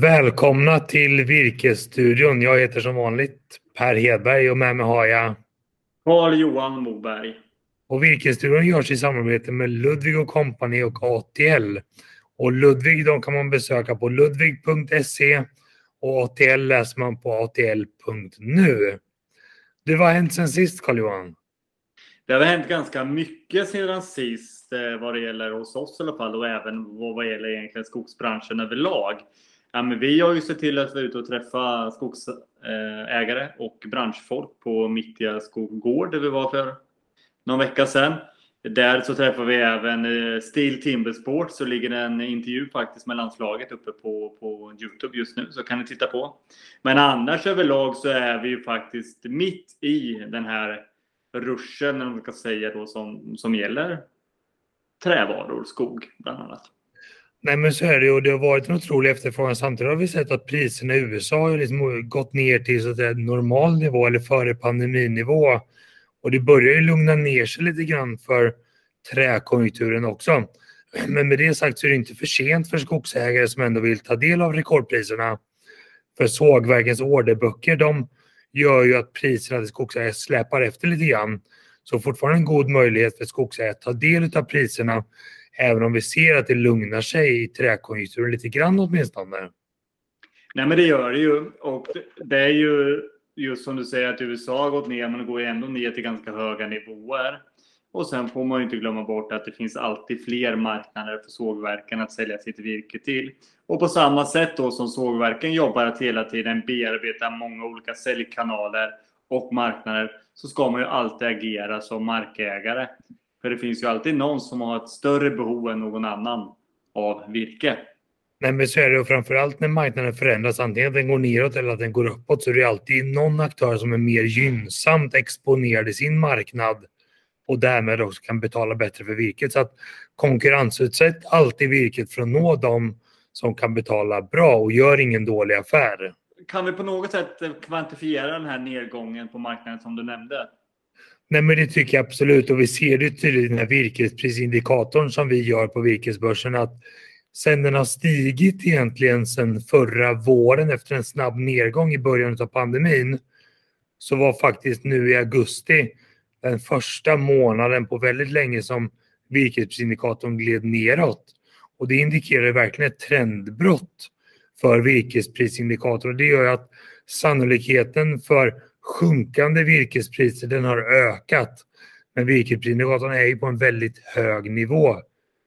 Välkomna till Virkesstudion. Jag heter som vanligt Per Hedberg och med mig har jag Carl-Johan Moberg. Och Virkesstudion görs i samarbete med Ludvig Company och ATL. Och Ludvig de kan man besöka på ludvig.se och ATL läser man på atl.nu. Det var hänt sen sist Carl-Johan? Det har hänt ganska mycket sedan sist eh, vad det gäller hos oss i alla fall och även vad gäller egentligen skogsbranschen överlag. Ja, men vi har ju sett till att vara ute och träffa skogsägare eh, och branschfolk på mittiga skog gård där vi var för någon vecka sedan. Där så träffar vi även eh, Steel Timber Sport så ligger det en intervju faktiskt med landslaget uppe på, på Youtube just nu så kan ni titta på. Men annars överlag så är vi ju faktiskt mitt i den här ruschen, om man ska säga då, som, som gäller trävaror, skog bland annat. Nej men så är det och det har varit en otrolig efterfrågan. Samtidigt har vi sett att priserna i USA har liksom gått ner till så att säga, normal nivå eller före pandeminivå. Och det börjar ju lugna ner sig lite grann för träkonjunkturen också. Men med det sagt så är det inte för sent för skogsägare som ändå vill ta del av rekordpriserna. För sågverkens orderböcker de gör ju att priserna till skogsägare släpar efter lite grann. Så fortfarande en god möjlighet för skogsägare att ta del av priserna Även om vi ser att det lugnar sig i träkonjunkturen lite grann åtminstone. Nej men det gör det ju. Och det är ju just som du säger att USA har gått ner men det går ändå ner till ganska höga nivåer. Och sen får man ju inte glömma bort att det finns alltid fler marknader för sågverken att sälja sitt virke till. Och på samma sätt då som sågverken jobbar att hela tiden bearbeta många olika säljkanaler och marknader så ska man ju alltid agera som markägare. För det finns ju alltid någon som har ett större behov än någon annan av virke. Nej men så är det och framförallt när marknaden förändras, antingen att den går neråt eller att den går uppåt, så är det alltid någon aktör som är mer gynnsamt exponerad i sin marknad och därmed också kan betala bättre för virket. Så att konkurrensutsätt alltid virket för att nå dem som kan betala bra och gör ingen dålig affär. Kan vi på något sätt kvantifiera den här nedgången på marknaden som du nämnde? Nej, men det tycker jag absolut och vi ser det tydligt i den här virkesprisindikatorn som vi gör på virkesbörsen att sen den har stigit egentligen sen förra våren efter en snabb nedgång i början av pandemin så var faktiskt nu i augusti den första månaden på väldigt länge som virkesprisindikatorn gled neråt. Och det indikerar verkligen ett trendbrott för virkesprisindikatorn. Det gör att sannolikheten för sjunkande virkespriser den har ökat. Men virkesprisindikatorn är ju på en väldigt hög nivå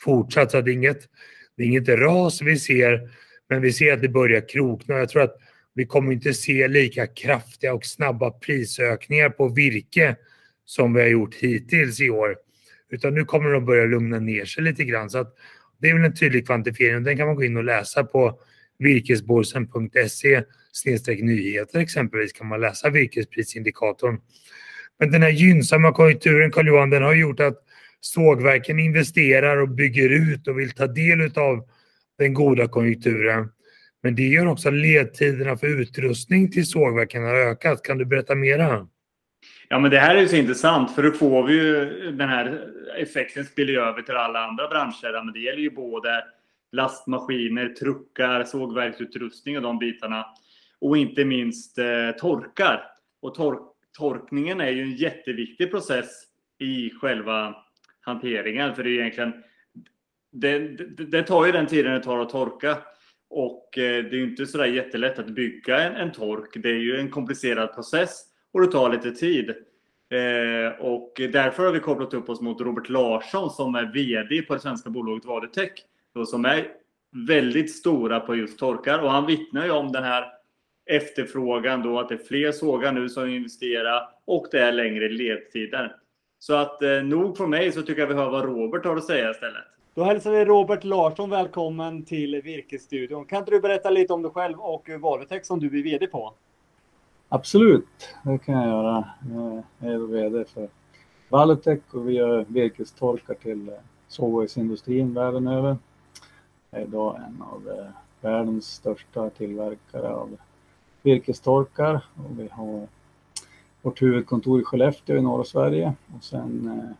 fortsatt. Så det är, inget, det är inget ras vi ser, men vi ser att det börjar krokna. Jag tror att vi kommer inte se lika kraftiga och snabba prisökningar på virke som vi har gjort hittills i år. Utan nu kommer de börja lugna ner sig lite grann. Så att det är väl en tydlig kvantifiering. Den kan man gå in och läsa på virkesborsen.se nyheter exempelvis kan man läsa virkesprisindikatorn. Men den här gynnsamma konjunkturen, Carl Johan, den har gjort att sågverken investerar och bygger ut och vill ta del av den goda konjunkturen. Men det gör också att ledtiderna för utrustning till sågverken har ökat. Kan du berätta mera? Ja, men det här är ju så intressant för då får vi ju den här effekten spiller över till alla andra branscher. Men det gäller ju både lastmaskiner, truckar, sågverksutrustning och de bitarna. Och inte minst eh, torkar. Och tor torkningen är ju en jätteviktig process i själva hanteringen. För det är egentligen det, det, det tar ju den tiden det tar att torka. Och eh, det är ju inte sådär jättelätt att bygga en, en tork. Det är ju en komplicerad process och det tar lite tid. Eh, och därför har vi kopplat upp oss mot Robert Larsson som är VD på det svenska bolaget Vadetech som är väldigt stora på just torkar. Och han vittnar ju om den här efterfrågan då, att det är fler sågar nu som investerar och det är längre ledtider. Så att eh, nog från mig så tycker jag vi hör vad Robert har att säga istället. Då hälsar vi Robert Larsson välkommen till Virkesstudion. Kan inte du berätta lite om dig själv och Valutech som du är VD på? Absolut, det kan jag göra. Jag är VD för Valutech och vi gör virkestorkar till sågverksindustrin världen över är idag en av eh, världens största tillverkare av virkestorkar och vi har vårt huvudkontor i Skellefteå i norra Sverige och sen eh,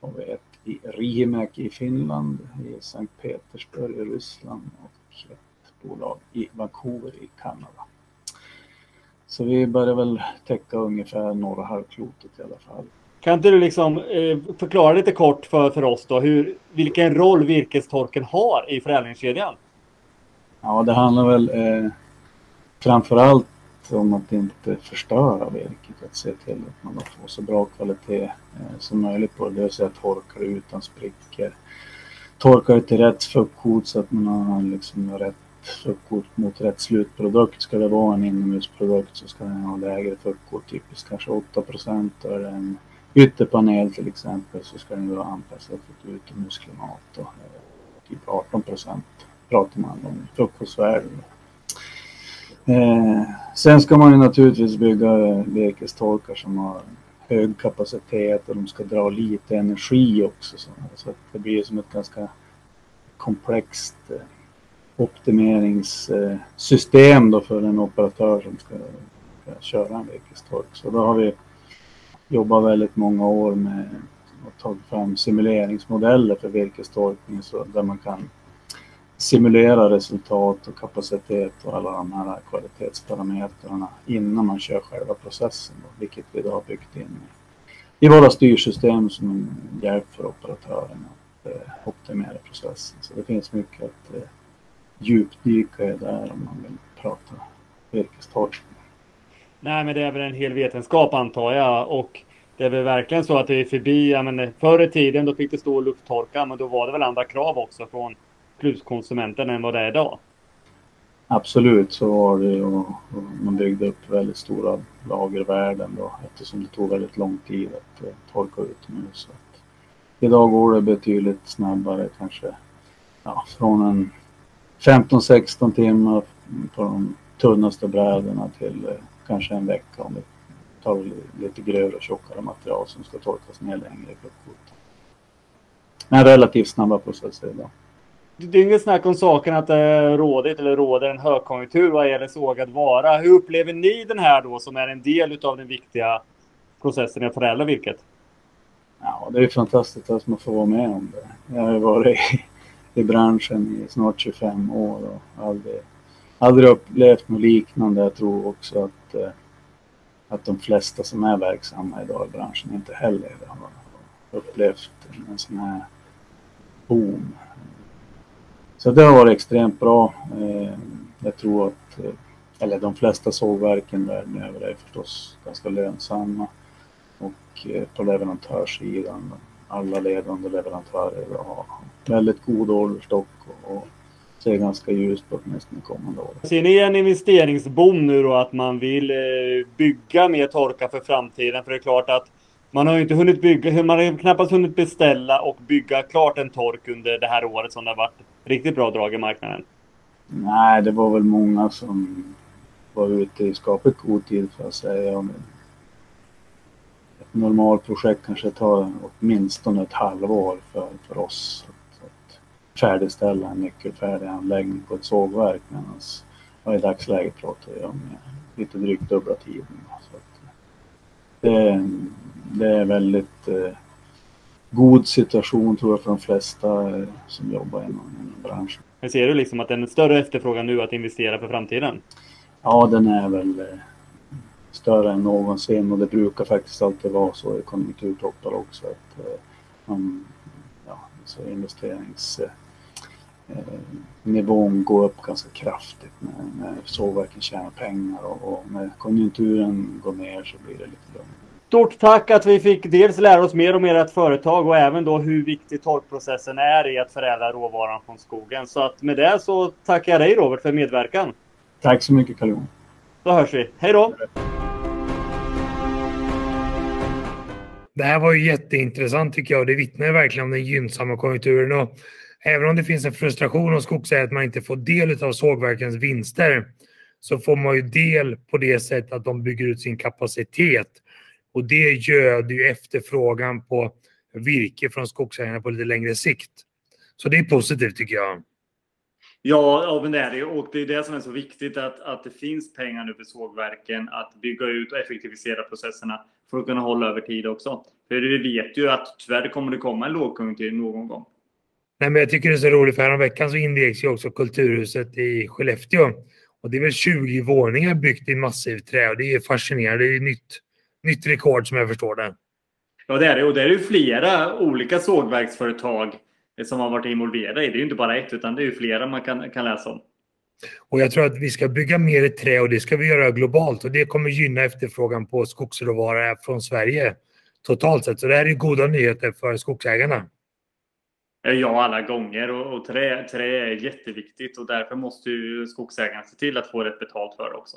har vi ett i Riihimäki i Finland, i Sankt Petersburg i Ryssland och ett bolag i Vancouver i Kanada. Så vi börjar väl täcka ungefär norra halvklotet i alla fall. Kan inte du liksom eh, förklara lite kort för, för oss då hur, vilken roll virkestorken har i förädlingskedjan? Ja, det handlar väl eh, framför allt om att inte förstöra virket. Att se till att man får så bra kvalitet eh, som möjligt på det. Det vill säga torka det utan sprickor. Torka det till rätt fuktkvot så att man har liksom rätt fuktkvot mot rätt slutprodukt. Ska det vara en inomhusprodukt så ska den ha lägre fuktkvot, typiskt kanske 8 procent. Är det en ytterpanel till exempel så ska den vara anpassad för ett utomhusklimat. och Typ 18 procent pratar man om frukostvärden. Eh, sen ska man ju naturligtvis bygga virkestorkar som har hög kapacitet och de ska dra lite energi också. Så, så att det blir som ett ganska komplext eh, optimeringssystem då för en operatör som ska, ska köra en virkestork. Så då har vi jobbat väldigt många år med att ta fram simuleringsmodeller för virkestorkning så där man kan simulera resultat och kapacitet och alla de här kvalitetsparametrarna innan man kör själva processen, då, vilket vi då har byggt in i våra styrsystem som en hjälp för operatören att eh, optimera processen. Så det finns mycket att eh, djupdyka i där om man vill prata virkestorkning. Nej, men det är väl en hel vetenskap antar jag och det är väl verkligen så att det är förbi. Ja, menar, förr i tiden då fick det stå och lufttorka, men då var det väl andra krav också från slutkonsumenten än vad det är idag. Absolut, så var det och, och man byggde upp väldigt stora lagervärden då eftersom det tog väldigt lång tid att uh, torka utomhus. Idag går det betydligt snabbare, kanske ja, från en 15-16 timmar på de tunnaste brädorna till eh, kanske en vecka om vi tar lite grövre och tjockare material som ska torkas ner längre. Men relativt snabba processer idag det är inget snack om saken att det råder eller råder en högkonjunktur vad gäller sågad vara. Hur upplever ni den här då som är en del av den viktiga processen i att förädla virket? Ja, det är fantastiskt att man får vara med om det. Jag har varit i, i branschen i snart 25 år och aldrig, aldrig upplevt något liknande. Jag tror också att, Eh, att de flesta som är verksamma idag i branschen inte heller har upplevt en sån här boom så det har varit extremt bra. Eh, jag tror att, eh, eller de flesta sågverken världen över är förstås ganska lönsamma. Och på leverantörssidan, alla ledande leverantörer har väldigt god orderstock och ser ganska ljust på åtminstone kommande år. Ser ni en investeringsboom nu då att man vill bygga mer torka för framtiden? För det är klart att man har ju inte hunnit bygga, man har knappast hunnit beställa och bygga klart en tork under det här året som det har varit riktigt bra drag i marknaden. Nej, det var väl många som var ute i skapligt god tid för att säga. Ett normalprojekt kanske tar åtminstone ett halvår för, för oss färdigställa en nyckelfärdig anläggning på ett sågverk. Medan i dagsläget pratar vi om lite drygt dubbla tiden. Så det, det är väldigt eh, god situation tror jag för de flesta eh, som jobbar inom, inom branschen. Men ser du liksom att det är en större efterfrågan nu att investera för framtiden? Ja, den är väl eh, större än någonsin och det brukar faktiskt alltid vara så i konjunkturtoppar också att eh, man, ja, så investeringsnivån går upp ganska kraftigt när, när sågverken tjänar pengar och, och när konjunkturen går ner så blir det lite lugnare. Stort tack att vi fick dels lära oss mer om ert företag och även då hur viktig torkprocessen är i att förädla råvaran från skogen. Så att med det så tackar jag dig Robert för medverkan. Tack så mycket carl Då hörs vi. Hej då! Det här var ju jätteintressant tycker jag. Det vittnar verkligen om den gynnsamma konjunkturen. Och även om det finns en frustration hos skogsägare att man inte får del av sågverkens vinster så får man ju del på det sättet att de bygger ut sin kapacitet och det göder ju efterfrågan på virke från skogsägarna på lite längre sikt. Så det är positivt tycker jag. Ja, men det är det. Och det är det som är så viktigt att, att det finns pengar nu för sågverken att bygga ut och effektivisera processerna för att kunna hålla över tid också. För vi vet ju att tyvärr kommer det komma en lågkonjunktur någon gång. Nej, men jag tycker det är så roligt för häromveckan så invigs ju också Kulturhuset i Skellefteå. Och det är väl 20 våningar byggt i massivt trä och det är fascinerande. Det är nytt, nytt rekord som jag förstår det. Ja, det är det. Och det är ju flera olika sågverksföretag som har varit involverade i. Det är ju inte bara ett, utan det är ju flera man kan, kan läsa om. Och jag tror att vi ska bygga mer i trä och det ska vi göra globalt och det kommer gynna efterfrågan på skogsråvara från Sverige totalt sett. Så det här är goda nyheter för skogsägarna. Ja, alla gånger. Och, och trä, trä är jätteviktigt och därför måste ju skogsägarna se till att få rätt betalt för det också.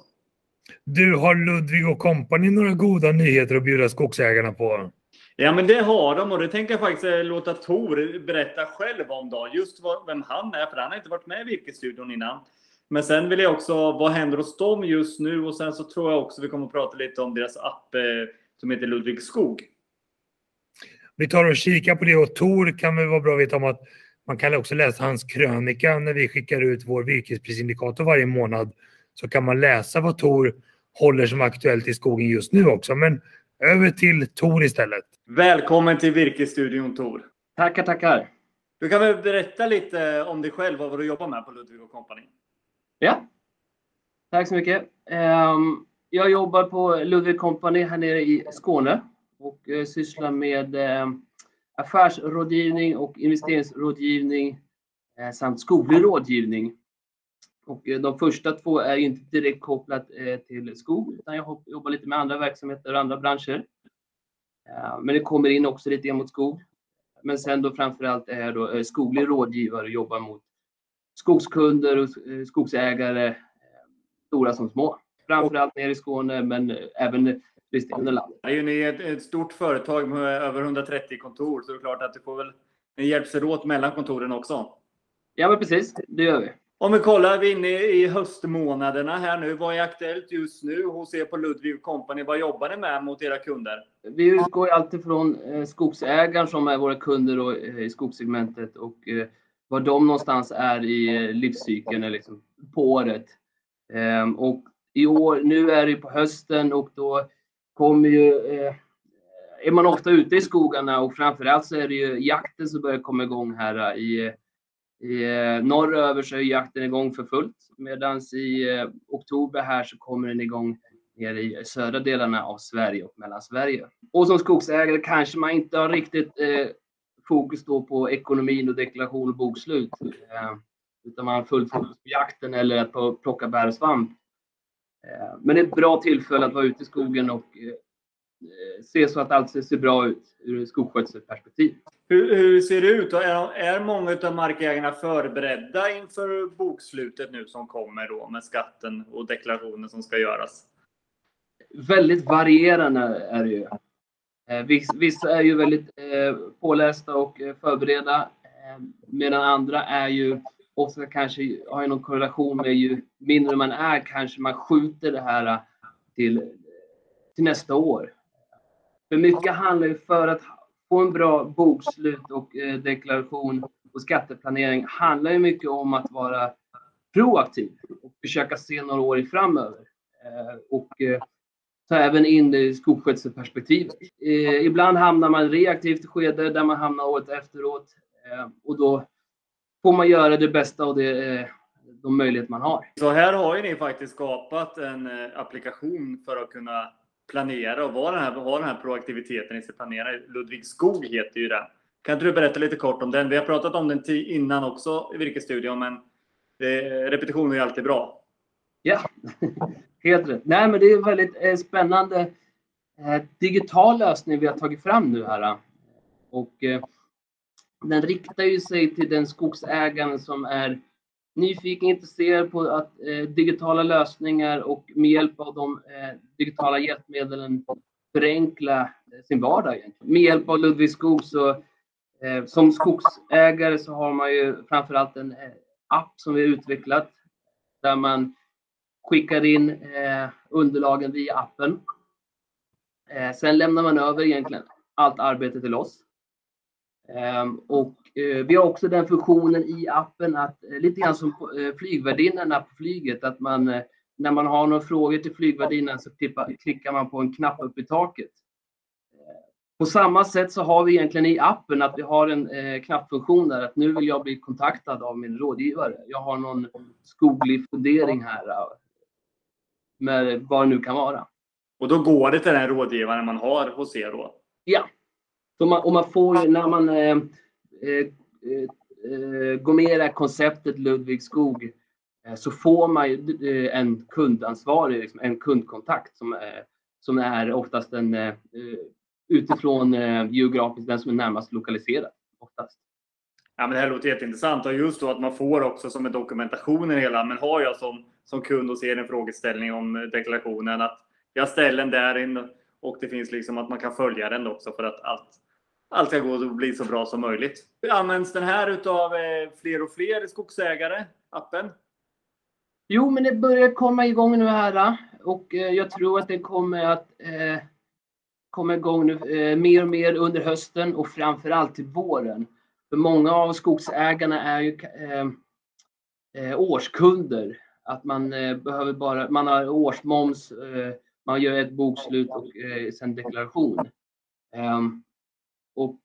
Du, har Ludvig och Company några goda nyheter att bjuda skogsägarna på? Ja, men det har de och det tänker jag faktiskt låta Tor berätta själv om då. Just vem han är, för han har inte varit med i Virkesstudion innan. Men sen vill jag också, vad händer hos dem just nu? Och sen så tror jag också vi kommer att prata lite om deras app eh, som heter Ludvig Skog. Vi tar och kikar på det och Tor kan väl vara bra att veta om att man kan också läsa hans krönika när vi skickar ut vår virkesprisindikator varje månad. Så kan man läsa vad Tor håller som aktuellt i skogen just nu också. Men över till Tor istället. Välkommen till Virkesstudion Tor. Tackar, tackar. Du kan väl berätta lite om dig själv och vad du jobbar med på Ludvig Company? Ja, tack så mycket. Ehm, jag jobbar på Ludvig Company här nere i Skåne och eh, sysslar med eh, affärsrådgivning och investeringsrådgivning eh, samt skoglig rådgivning. Och eh, de första två är inte direkt kopplat eh, till skog, utan jag jobbar lite med andra verksamheter och andra branscher. Men det kommer in också lite mot skog. Men sen då framförallt är jag då skoglig rådgivare och jobbar mot skogskunder och skogsägare, stora som små. Framförallt nere i Skåne, men även resterande landet. Det är ju ett, ett stort företag med över 130 kontor, så det är klart att det får väl en hjälps åt mellan kontoren också. Ja, men precis. Det gör vi. Om vi kollar, vi är inne i höstmånaderna här nu. Vad är aktuellt just nu hos er på Ludvig Company? Vad jobbar ni med mot era kunder? Vi utgår alltid från eh, skogsägaren som är våra kunder eh, i skogssegmentet och var de någonstans är i livscykeln liksom, på året. Ehm, och i år, nu är det på hösten och då kommer ju, eh, är man ofta ute i skogarna och framförallt så är det ju jakten som börjar komma igång här eh, i, i eh, norröver så är jakten igång för fullt medan i eh, oktober här så kommer den igång nere i södra delarna av Sverige och Mellansverige. Och som skogsägare kanske man inte har riktigt eh, fokus då på ekonomin och deklaration och bokslut. Eh, utan man har fullt fokus på jakten eller att plocka bär och svamp. Eh, men det är ett bra tillfälle att vara ute i skogen och eh, se så att allt ser bra ut ur skogsskötselperspektiv. Hur, hur ser det ut? Är, är många av markägarna förberedda inför bokslutet nu som kommer då med skatten och deklarationen som ska göras? Väldigt varierande är det ju. Eh, vissa är ju väldigt eh, pålästa och eh, förberedda medan andra är ju ofta kanske har någon korrelation med ju mindre man är kanske man skjuter det här äh, till, till nästa år. För mycket handlar ju för att få en bra bokslut och äh, deklaration och skatteplanering handlar ju mycket om att vara proaktiv och försöka se några år i framöver. Äh, och ta även in det i skogsskötselperspektivet. Ibland hamnar man i reaktivt skede där man hamnar året efteråt och då får man göra det bästa av det, eh, de möjligheter man har. Så här har ju ni faktiskt skapat en eh, applikation för att kunna planera och vara den här, ha den här proaktiviteten i sin planering. Ludvig Skog heter ju den. Kan inte du berätta lite kort om den? Vi har pratat om den innan också i Virkesstudion, men repetition är ju alltid bra. Ja, Helt rätt. Nej, men det är en väldigt eh, spännande eh, digital lösning vi har tagit fram nu här. Och eh, den riktar ju sig till den skogsägaren som är nyfiken, intresserad på att eh, digitala lösningar och med hjälp av de eh, digitala hjälpmedlen förenkla eh, sin vardag. Med hjälp av Ludvig Skog så som skogsägare så har man ju framförallt en app som vi utvecklat där man skickar in eh, underlagen via appen. Eh, sen lämnar man över egentligen allt arbete till oss. Eh, och eh, vi har också den funktionen i appen att eh, lite grann som eh, flygvärdinnorna på flyget att man när man har några frågor till flygvärdinnan så klickar man på en knapp upp i taket. På samma sätt så har vi egentligen i appen att vi har en eh, knappfunktion där att nu vill jag bli kontaktad av min rådgivare. Jag har någon skoglig fundering här. Med vad det nu kan vara. Och då går det till den rådgivaren man har hos er då? Ja. Så man, och man får ju när man eh, eh, eh, eh, går med i det här konceptet Ludvig Skog eh, så får man ju eh, en kundansvarig, liksom, en kundkontakt som, är- som är oftast en eh, eh, utifrån eh, geografiskt den som är närmast lokaliserad. Oftast. Ja, men det här låter jätteintressant och just då att man får också som en dokumentation i det hela. Men har jag som, som kund och ser en frågeställning om deklarationen att jag ställer den där in och det finns liksom att man kan följa den också för att att allt ska gå och bli så bra som möjligt. Används den här utav eh, fler och fler skogsägare, appen? Jo, men det börjar komma igång nu här och eh, jag tror att det kommer att eh, komma igång nu eh, mer och mer under hösten och framförallt till våren. För många av skogsägarna är ju eh, eh årskunder. Att man behöver bara, man har årsmoms, man gör ett bokslut och sen deklaration. Ehm, och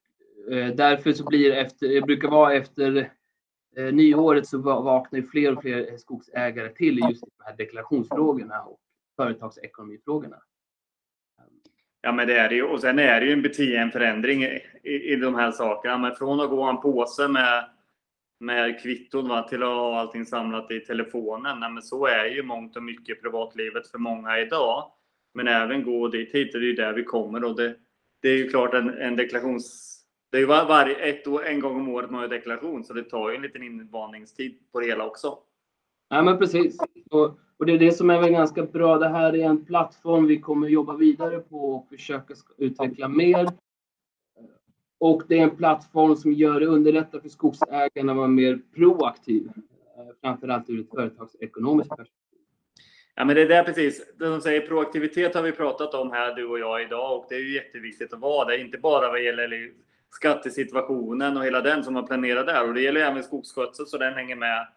eh, därför så blir det efter, det brukar vara efter eh, nyåret så vaknar ju fler och fler skogsägare till i just de här deklarationsfrågorna och företagsekonomifrågorna. Ja, men det är det ju. Och sen är det ju en beteendeförändring i, i, i de här sakerna. Men från att gå en påse med, med kvitton va, till att ha allting samlat i telefonen. Nej, men så är ju mångt och mycket privatlivet för många idag. Men även gå dit hit, det är ju där vi kommer. Och det, det är ju klart en, en deklarations... Det är ju var, varje, ett en gång om året man gör deklaration, så det tar ju en liten invandringstid på det hela också. Ja, men precis. Och, och det är det som är väl ganska bra. Det här är en plattform vi kommer jobba vidare på och försöka utveckla mer. Och det är en plattform som gör det underlättar för skogsägarna att vara mer proaktiv. Eh, framförallt ur ett företagsekonomiskt perspektiv. Ja, men det är där precis. Det som säger proaktivitet har vi pratat om här, du och jag idag, och det är ju jätteviktigt att vara det. Inte bara vad gäller skattesituationen och hela den som man planerar där. Och det gäller även skogsskötsel så den hänger med.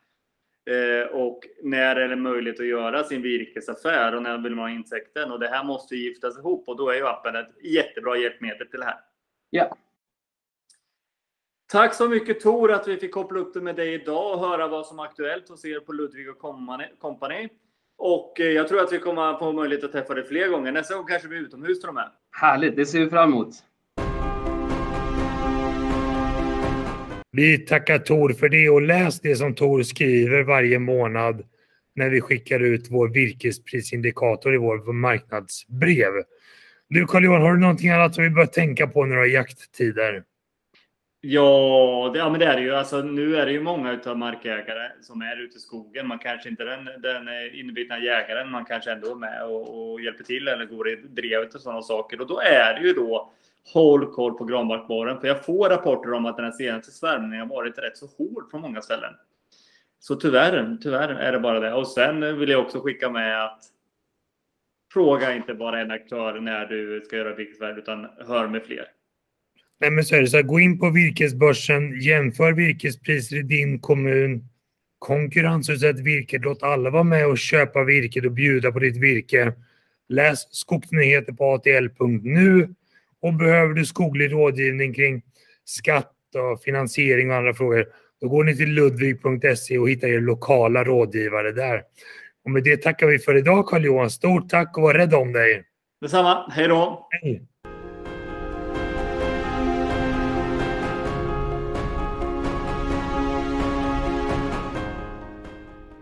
Eh, och när är det möjligt att göra sin virkesaffär och när vill man ha intäkten? Och det här måste giftas ihop och då är ju appen ett jättebra hjälpmedel till det här. Ja. Tack så mycket Tor att vi fick koppla upp det med dig idag och höra vad som är aktuellt hos er på Ludvig och Company. Och eh, jag tror att vi kommer att få möjlighet att träffa dig fler gånger. Nästa gång kanske vi är utomhus till och med. Härligt, det ser vi fram emot. Vi tackar Tor för det och läs det som Tor skriver varje månad när vi skickar ut vår virkesprisindikator i vår marknadsbrev. Du Carl-Johan, har du någonting annat som vi bör tänka på när du har jakttider? Ja, det, ja, men det är det ju. Alltså, nu är det ju många utav markägare som är ute i skogen. Man kanske inte är den, den inbitna jägaren, man kanske ändå är med och, och hjälper till eller går i drevet och sådana saker. Och då är det ju då håll koll på granbarkborren. För jag får rapporter om att den här senaste svärmningen har varit rätt så hård på många ställen. Så tyvärr, tyvärr är det bara det. Och sen vill jag också skicka med att fråga inte bara en aktör när du ska göra virkesvärde utan hör med fler. Nej, men så är det så här, gå in på virkesbörsen, jämför virkespriser i din kommun, konkurrensutsätt virket, låt alla vara med och köpa virket och bjuda på ditt virke. Läs skogsnyheter på atl.nu och behöver du skoglig rådgivning kring skatt och finansiering och andra frågor, då går ni till ludvig.se och hittar er lokala rådgivare där. Och med det tackar vi för idag Carl-Johan. Stort tack och var rädd om dig. Detsamma. Hej då! Hej!